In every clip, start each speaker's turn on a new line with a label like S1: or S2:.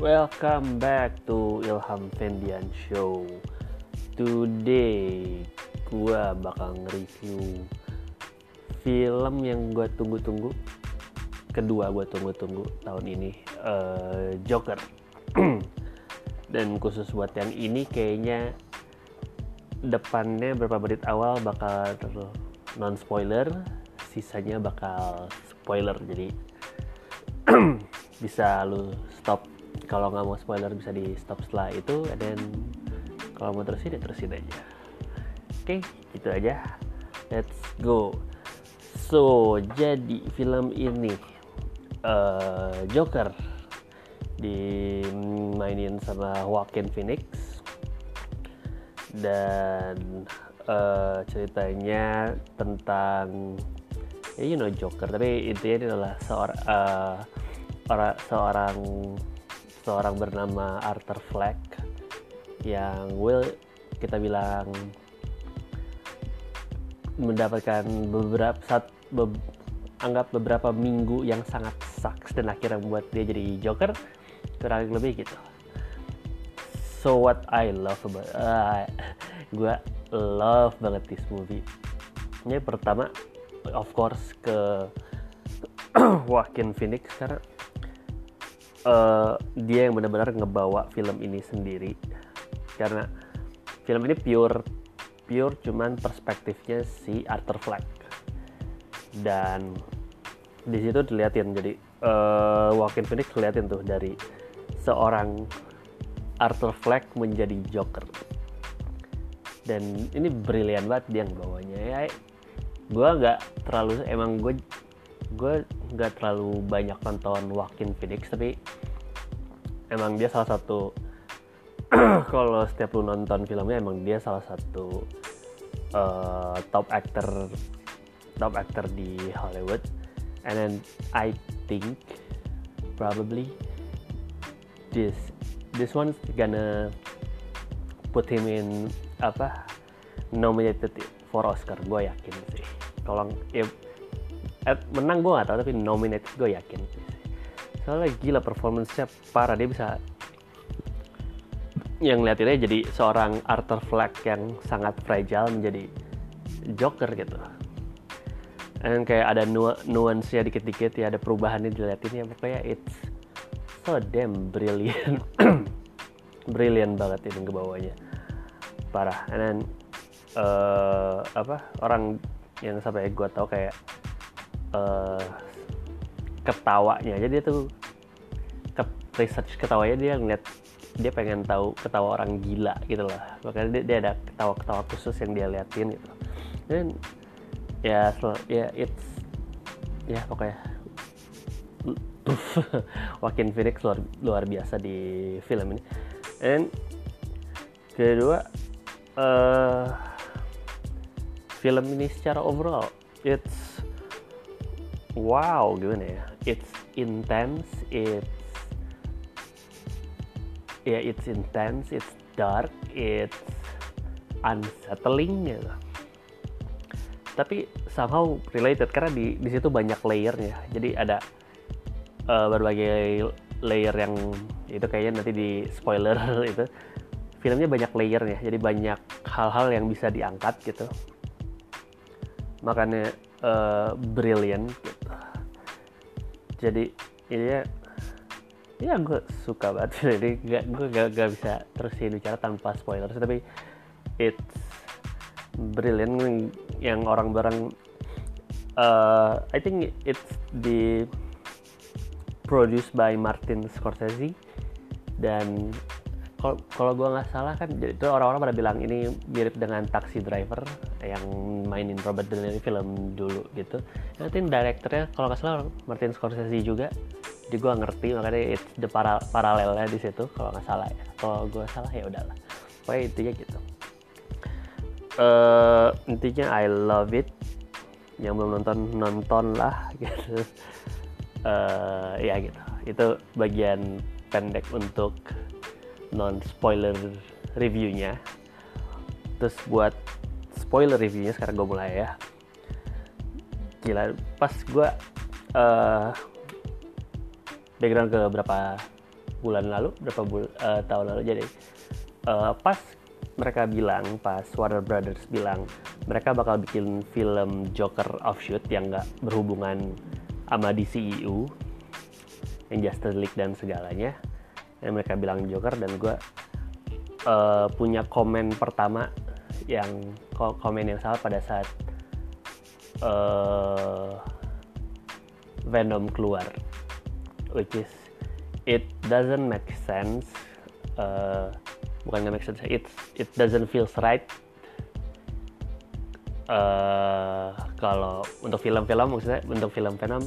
S1: Welcome back to Ilham Fendian Show. Today gua bakal nge-review film yang gua tunggu-tunggu. Kedua gua tunggu-tunggu tahun ini, uh, Joker. Dan khusus buat yang ini kayaknya depannya beberapa menit awal bakal non spoiler, sisanya bakal spoiler. Jadi bisa lu stop kalau nggak mau spoiler bisa di stop setelah itu dan kalau mau terusin ya terusin aja. Oke gitu aja. Let's go. So jadi film ini uh, Joker dimainin sama Joaquin Phoenix. Dan uh, ceritanya tentang ya you know Joker tapi intinya ini adalah seorang uh, orang seorang seorang bernama Arthur Fleck yang will kita bilang mendapatkan beberapa saat be, anggap beberapa minggu yang sangat sucks dan akhirnya membuat dia jadi Joker kurang lebih gitu. So what I love about uh, gue love banget this movie. Ini pertama of course ke Joaquin Phoenix karena uh, dia yang benar-benar ngebawa film ini sendiri. Karena film ini pure pure cuman perspektifnya si Arthur Fleck. Dan di situ dilihatin jadi uh, Joaquin Phoenix dilihatin tuh dari seorang Arthur Fleck menjadi Joker. Dan ini brilian banget dia ngebawanya. Ya gue nggak terlalu emang gue gue nggak terlalu banyak nonton Joaquin Phoenix tapi emang dia salah satu kalau setiap lu nonton filmnya emang dia salah satu uh, top actor top actor di Hollywood. And then I think probably this this one's gonna put him in apa nominated for Oscar gue yakin sih. Kalau eh, menang gue gak tau tapi nominated gue yakin. Soalnya gila performance-nya parah dia bisa yang liatinnya jadi seorang Arthur Fleck yang sangat fragile menjadi Joker gitu. Dan kayak ada nu nuansnya dikit-dikit ya ada perubahannya diliatin ya pokoknya it's so damn brilliant. Brilliant banget ini ke bawahnya. Parah. And then uh, apa orang yang sampai gue tau kayak uh, ketawanya. Jadi dia tuh ke research ketawanya dia ngeliat dia pengen tahu ketawa orang gila gitu lah. Makanya dia, dia ada ketawa-ketawa khusus yang dia liatin gitu. Dan ya ya it's ya pokoknya Joaquin Phoenix luar, luar biasa di film ini. Dan kedua uh, film ini secara overall it's wow gimana ya? It's intense it's ya yeah, it's intense it's dark it's unsettling gitu. Tapi somehow related karena di di situ banyak layernya. Jadi ada uh, berbagai layer yang itu kayaknya nanti di spoiler itu. Filmnya banyak layernya jadi banyak hal-hal yang bisa diangkat gitu. Makanya uh, brilliant jadi ini ya ya gue suka banget. Jadi gak, gue gak, gak bisa terusin bicara tanpa spoiler tapi it's brilliant yang orang bareng uh, I think it's the produced by Martin Scorsese dan kalau gue nggak salah kan itu orang-orang pada bilang ini mirip dengan Taxi Driver yang mainin Robert De Niro film dulu gitu. Nanti direkturnya kalau nggak salah Martin Scorsese juga. Jadi gue ngerti makanya it's the para paralelnya di situ kalau nggak salah ya. Kalau gue salah ya udahlah. Pokoknya intinya gitu. Uh, intinya I love it. Yang belum nonton nonton lah gitu. Uh, ya gitu. Itu bagian pendek untuk non spoiler reviewnya. Terus buat spoiler reviewnya sekarang gue mulai ya. Gila pas gue uh, background ke beberapa bulan lalu berapa bul uh, tahun lalu. Jadi uh, pas mereka bilang pas Warner Brothers bilang mereka bakal bikin film Joker offshoot yang nggak berhubungan sama DCEU yang Justice League dan segalanya dan mereka bilang Joker dan gue uh, punya komen pertama yang komen yang salah pada saat uh, Venom keluar which is it doesn't make sense uh, bukan nggak make sense it it doesn't feels right uh, kalau untuk film-film maksudnya untuk film Venom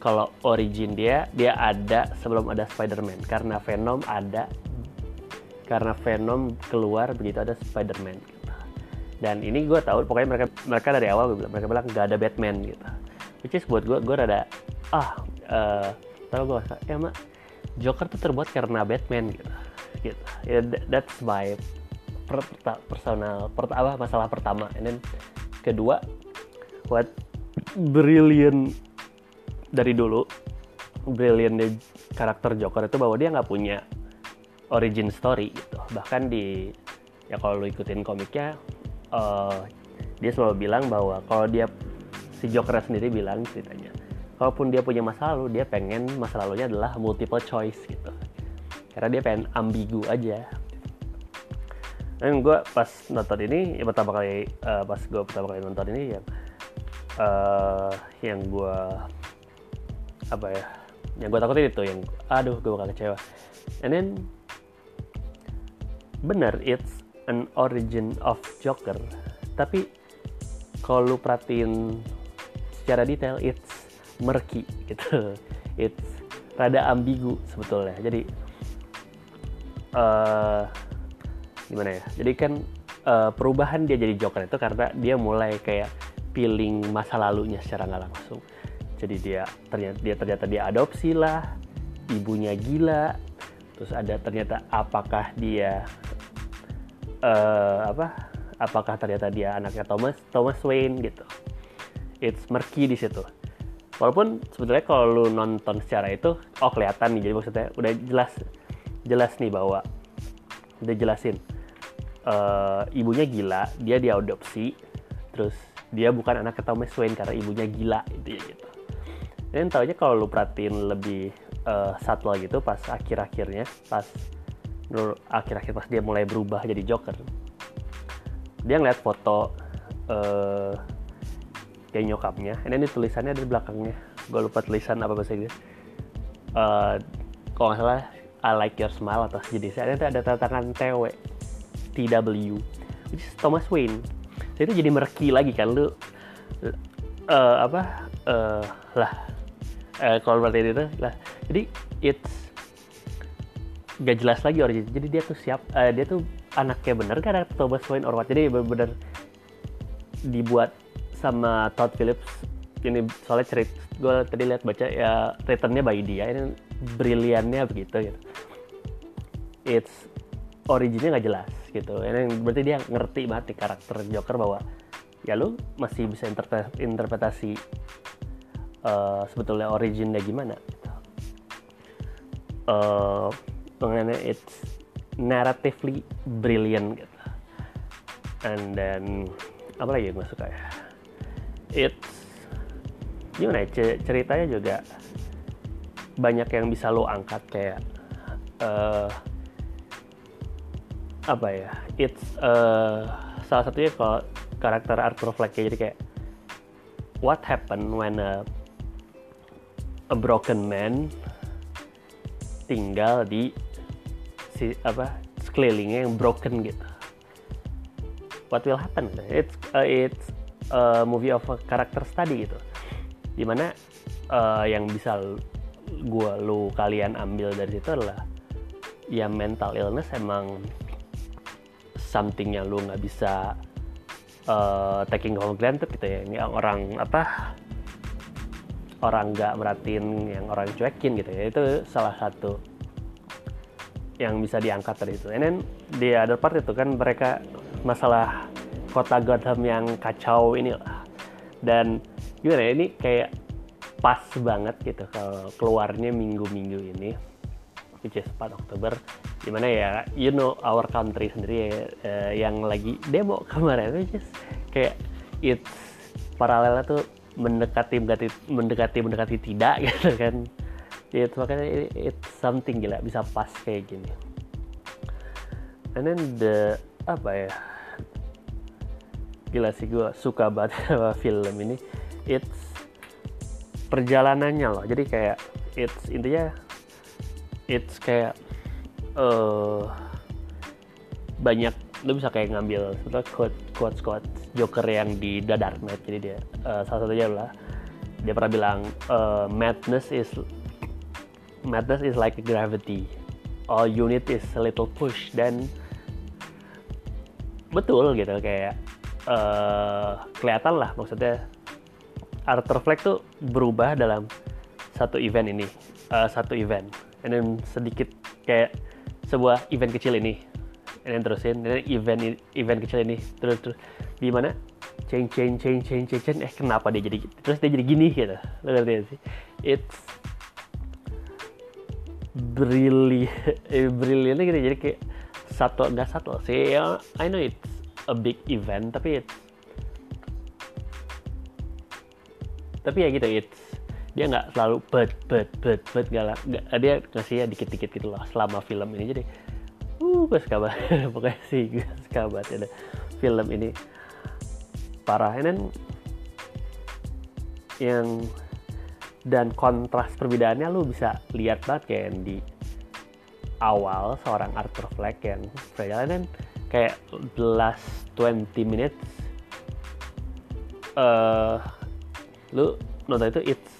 S1: kalau origin dia dia ada sebelum ada Spider-Man. Karena Venom ada karena Venom keluar begitu ada Spider-Man gitu. dan ini gue tahu pokoknya mereka mereka dari awal bilang mereka bilang gak ada Batman gitu. Which is buat gue gue rada ah uh, tahu gue ya mak? Joker tuh terbuat karena Batman gitu. Gitu. Yeah, that's my per, personal per, apa masalah pertama. And then kedua what brilliant dari dulu brilliant karakter Joker itu bahwa dia nggak punya origin story gitu. Bahkan di ya kalau lu ikutin komiknya uh, dia selalu bilang bahwa kalau dia si Joker sendiri bilang ceritanya kalaupun dia punya masa lalu dia pengen masa lalunya adalah multiple choice gitu. Karena dia pengen ambigu aja. Dan gue pas nonton ini ya pertama kali uh, pas gue pertama kali nonton ini yang uh, yang gue apa ya yang gue takutin itu yang aduh gue bakal kecewa. And then bener it's an origin of Joker. Tapi kalau lu perhatiin secara detail it's murky gitu. It's rada ambigu sebetulnya. Jadi uh, gimana ya? Jadi kan uh, perubahan dia jadi Joker itu karena dia mulai kayak feeling masa lalunya secara nggak langsung jadi dia ternyata dia ternyata dia adopsi lah. Ibunya gila. Terus ada ternyata apakah dia uh, apa apakah ternyata dia anaknya Thomas Thomas Wayne gitu. It's murky di situ. Walaupun sebetulnya kalau lu nonton secara itu oh kelihatan nih. Jadi maksudnya udah jelas jelas nih bahwa udah jelasin uh, ibunya gila dia diadopsi terus dia bukan anak Thomas Wayne karena ibunya gila itu ya gitu dan taunya kalau lu perhatiin lebih uh, subtle gitu pas akhir-akhirnya pas akhir-akhir pas dia mulai berubah jadi Joker dia ngeliat foto uh, kayak nyokapnya. Ini tulisannya ada di belakangnya. Gue lupa tulisan apa bahasa Inggris. Uh, kalau nggak salah I like your smile atau sejenisnya ada ada tangan TW TW which is Thomas Wayne. Jadi itu jadi merki lagi kan lu uh, apa uh, lah uh, kalau berarti itu lah. Jadi it's gak jelas lagi origin. Jadi dia tuh siap uh, dia tuh anaknya bener kan ada Thomas Wayne or what? Jadi bener-bener dibuat sama Todd Phillips. Ini soalnya cerita gue tadi lihat baca ya returnnya by dia. Ini briliannya begitu gitu. It's originnya nggak jelas gitu. Ini berarti dia ngerti banget nih karakter Joker bahwa ya lu masih bisa interpretasi uh, sebetulnya originnya gimana? Uh, mengenai it's narratively brilliant gitu. And then apa lagi yang gue suka ya? It's gimana ya ceritanya juga banyak yang bisa lo angkat kayak uh, apa ya it's uh, salah satunya kalau karakter Arthur Fleck ya jadi kayak what happened when a a broken man tinggal di si apa sekelilingnya yang broken gitu. What will happen? It's uh, it's a movie of a character study gitu. Di mana uh, yang bisa gue lu kalian ambil dari situ adalah ya mental illness emang something yang lu nggak bisa uh, taking for granted gitu ya. Yang orang apa orang nggak merhatiin yang orang cuekin gitu ya itu salah satu yang bisa diangkat dari itu. And then di other part itu kan mereka masalah kota Gotham yang kacau ini. Dan gimana ya, ini kayak pas banget gitu kalau keluarnya minggu-minggu ini. which is 4 Oktober di mana ya you know our country sendiri ya, uh, yang lagi demo kemarin which is kayak it's paralelnya tuh mendekati mendekati mendekati mendekati tidak gitu kan. Itu makanya it's something gila bisa pas kayak gini. And then the apa ya gila sih gue suka banget film ini. It's perjalanannya loh. Jadi kayak it's intinya it's kayak uh, banyak lu bisa kayak ngambil setelah quote quote quote Joker yang di The Dark Knight. Jadi dia uh, salah satunya adalah dia pernah bilang uh, madness is madness is like gravity. All you need is a little push dan betul gitu. Kayak uh, kelihatan lah maksudnya. Arthur Fleck tuh berubah dalam satu event ini uh, satu event. Then sedikit kayak sebuah event kecil ini then terusin then event event kecil ini. Terus terus di mana? Change change change change change, change eh kenapa dia jadi terus dia jadi gini gitu. Lo ngerti sih? It's brilliant eh, brilliant gitu jadi kayak satu nggak satu sih. Ya I know it's a big event tapi it's tapi ya gitu it's dia nggak selalu bet bet bet bet nggak dia ngasih ya dikit dikit gitu loh selama film ini. Jadi suka banget pokoknya sih gue banget ya film ini. Parah. Dan yang dan kontras perbedaannya lu bisa lihat banget kayak di awal seorang Arthur Fleck yang perjalanan kayak the last 20 minutes uh, lu nonton itu it's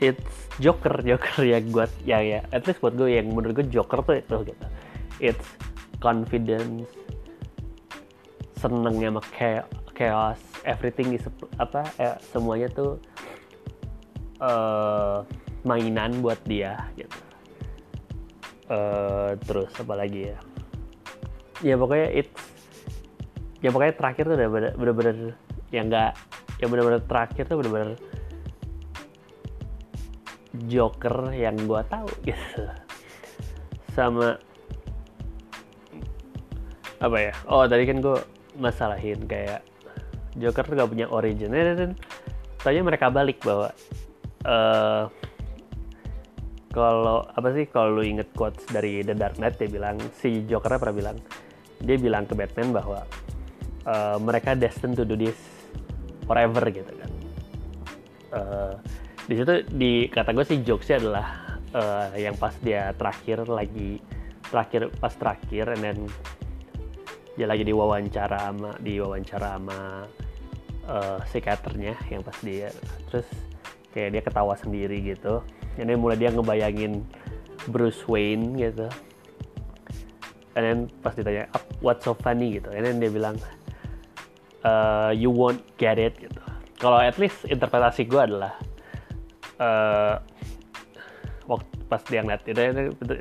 S1: it's Joker. Joker yang buat ya ya at least buat gue yang menurut gue Joker tuh itu gitu it's confidence senengnya sama chaos everything is apa eh, semuanya tuh uh, mainan buat dia gitu. Uh, terus apa lagi ya? Ya pokoknya it's ya pokoknya terakhir tuh udah bener-bener yang enggak yang benar-benar terakhir tuh benar-benar Joker yang gue tahu gitu. Sama apa ya? Oh tadi kan gue masalahin kayak Joker tuh gak punya origin. Dan tanya mereka balik bahwa uh, kalau apa sih kalau lu inget quotes dari The Dark Knight dia bilang si Joker pernah bilang dia bilang ke Batman bahwa uh, mereka destined to do this forever gitu kan. Uh, di situ di kata gue sih jokesnya adalah uh, yang pas dia terakhir lagi terakhir pas terakhir and then dia lagi diwawancara sama diwawancara sama uh, psikiaternya yang pas dia terus kayak dia ketawa sendiri gitu and then mulai dia ngebayangin Bruce Wayne gitu and then pas ditanya what's so funny gitu and then dia bilang uh, you won't get it gitu. Kalau at least interpretasi gue adalah uh, waktu pas dia ngeliat itu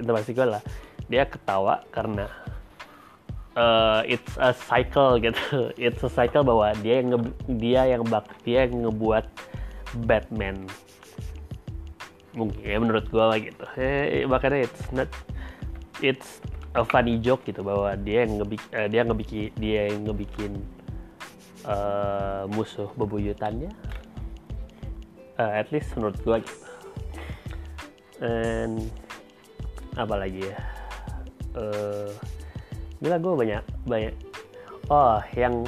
S1: interpretasi gue adalah dia ketawa karena uh, it's a cycle gitu. It's a cycle bahwa dia yang dia yang bak dia yang ngebuat Batman. Mungkin ya menurut gue lah gitu. Eh, makanya it's not it's a funny joke gitu bahwa dia yang ngebik uh, dia ngebikin dia yang ngebikin uh, musuh bebuyutannya. Uh, at least menurut gue gitu. And apa lagi ya? Uh, gila gue banyak banyak. Oh yang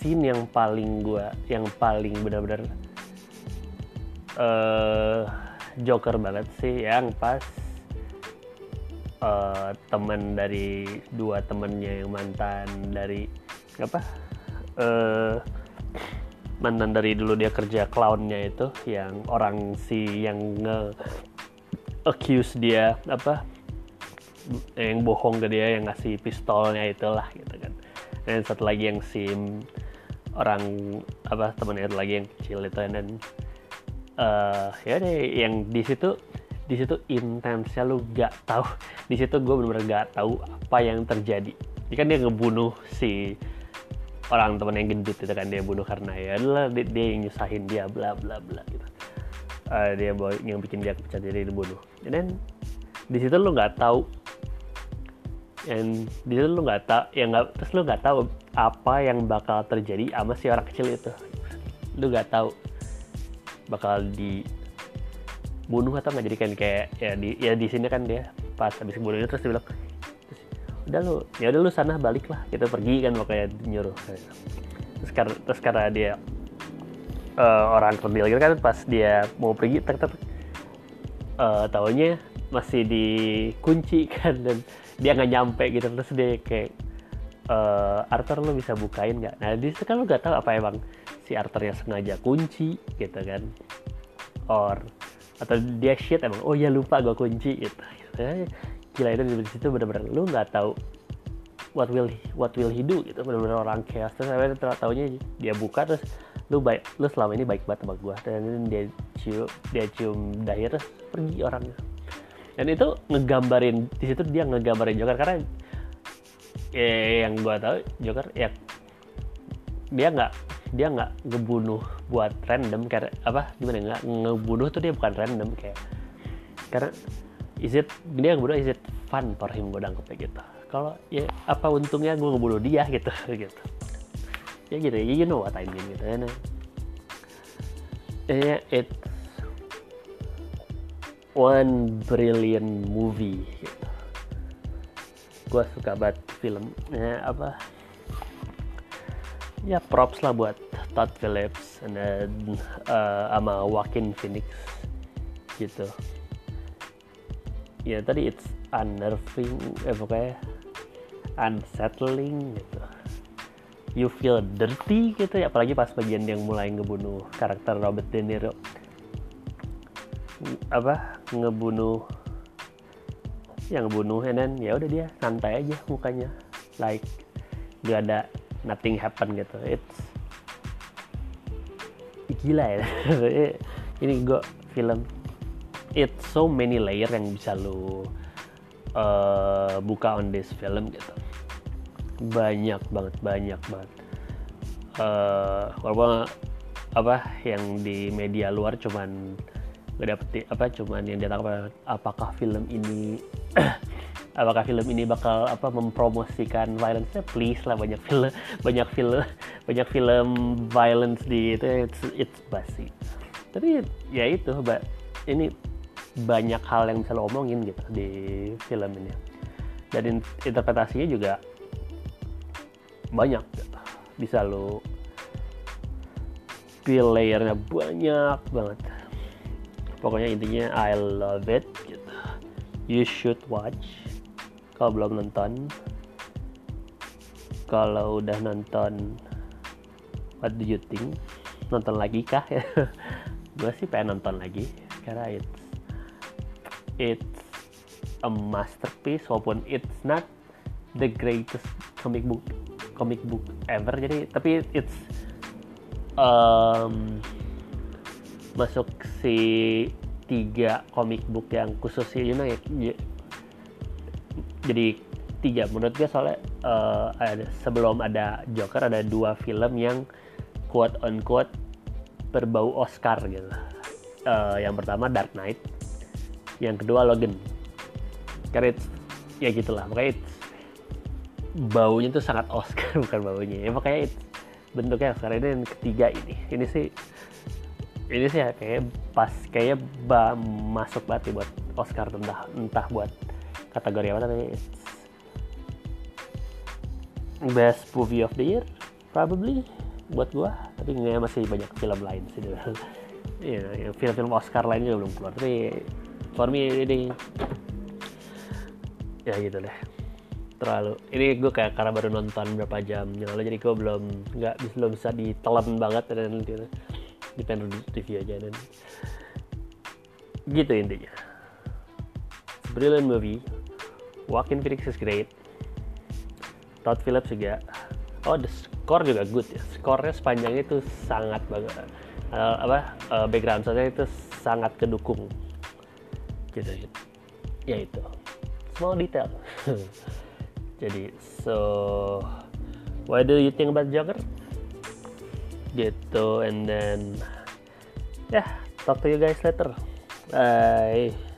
S1: scene yang paling gue yang paling benar-benar uh, joker banget sih yang pas uh, teman dari dua temennya yang mantan dari apa uh, mantan dari dulu dia kerja clownnya itu yang orang si yang nge accuse dia apa yang bohong ke dia yang ngasih pistolnya itulah gitu kan. Dan satu lagi yang si orang apa temennya itu lagi yang kecil itu dan uh, ya deh yang di situ di situ intensnya lu gak tahu. Di situ gue bener-bener gak tahu apa yang terjadi. Ini kan dia ngebunuh si orang teman yang gendut itu kan dia bunuh karena ya adalah dia, dia yang nyusahin dia bla bla bla gitu. Uh, dia yang bikin dia kepecat jadi dibunuh. Dan di situ lu nggak tahu yang di situ lu nggak tahu yang nggak terus lu nggak tahu apa yang bakal terjadi sama si orang kecil itu. Lu nggak tahu bakal dibunuh atau nggak. Jadi kan kayak ya di ya di sini kan dia pas habis bunuh itu terus dia bilang udah lu ya udah lu sana balik lah kita pergi kan makanya nyuruh. Terus karena terus karena dia uh, orang kerdil gitu kan pas dia mau pergi tek tek uh, taunya masih dikunci kan dan dia nggak nyampe gitu. Terus dia kayak uh, Arthur lu bisa bukain nggak? Nah di situ kan lu nggak tahu apa emang si Arthur yang sengaja kunci gitu kan. Or atau dia shit emang oh ya lupa gue kunci gitu, gitu gila itu di situ bener-bener lu nggak tahu what will what will he do gitu. Bener-bener orang chaos. Terus akhirnya taunya dia buka terus lu baik lu selama ini baik banget sama gua. Dan dia cium dia cium dahi terus pergi orangnya dan itu ngegambarin di situ dia ngegambarin Joker karena ya, yang gua tahu Joker ya dia nggak dia nggak ngebunuh buat random karena apa gimana nggak ngebunuh tuh dia bukan random kayak karena is it dia ngebunuh is it fun for him gue kayak gitu. Kalau ya apa untungnya gue ngebunuh dia gitu gitu. Ya gitu ya you know what I mean gitu kan ya it one brilliant movie. Gitu gue suka banget film ya apa? Ya props lah buat Todd Phillips dan uh, sama Joaquin Phoenix gitu. Ya tadi it's unnerving eh pokoknya unsettling gitu. You feel dirty gitu ya apalagi pas bagian yang mulai ngebunuh karakter Robert De Niro apa ngebunuh yang ngebunuh and then ya udah dia santai aja mukanya. Like gak ada nothing happen gitu. It's gila ya. Ini gue film it's so many layer yang bisa lo uh, buka on this film gitu. Banyak banget banyak banget. Uh, walaupun apa yang di media luar cuman gak dapet apa cuman yang apa apakah film ini apakah film ini bakal apa mempromosikan violence please lah banyak film banyak film banyak film violence di itu it's, it's basi. Tapi ya itu mbak ini banyak hal yang bisa lo omongin gitu di film ini. Dan interpretasinya juga banyak gitu. bisa lo feel layernya banyak banget pokoknya intinya I love it gitu. You should watch kalau belum nonton. Kalau udah nonton what do you think? Nonton lagi kah? Gue sih pengen nonton lagi karena it's it's a masterpiece walaupun it's not the greatest comic book comic book ever. Jadi tapi it's um, masuk si tiga comic book yang khusus you know ya, jadi tiga. Menurut gue soalnya uh, ada, sebelum ada Joker ada dua film yang quote on quote berbau Oscar gitu. Uh, yang pertama Dark Knight yang kedua Logan. Karena it's, ya gitulah. Makanya it's, baunya tuh sangat Oscar bukan baunya. Ya makanya it's, bentuknya Oscar. Ini yang ketiga ini. Ini sih ini sih ya, kayak pas kayak ba, masuk banget buat Oscar entah entah buat kategori apa tapi best movie of the year probably buat gua. Tapi nggak masih banyak film lain sih. Ya film-film Oscar lainnya belum keluar. Tapi for me ini ya gitu deh. Terlalu ini gue kayak karena baru nonton berapa jam yang lalu jadi gue belum nggak belum bisa ditelan banget dan gitu di pengen review aja dan gitu intinya. Brilliant movie. Joaquin Phoenix is great. Todd Phillips juga. Oh the score juga good ya. Skornya sepanjang itu sangat bagus uh, apa uh, background soundnya itu sangat kedukung. Gitu. Ya itu. Small detail. Jadi so what do you think about Joker gitu and then yeah, talk to you guys later. Bye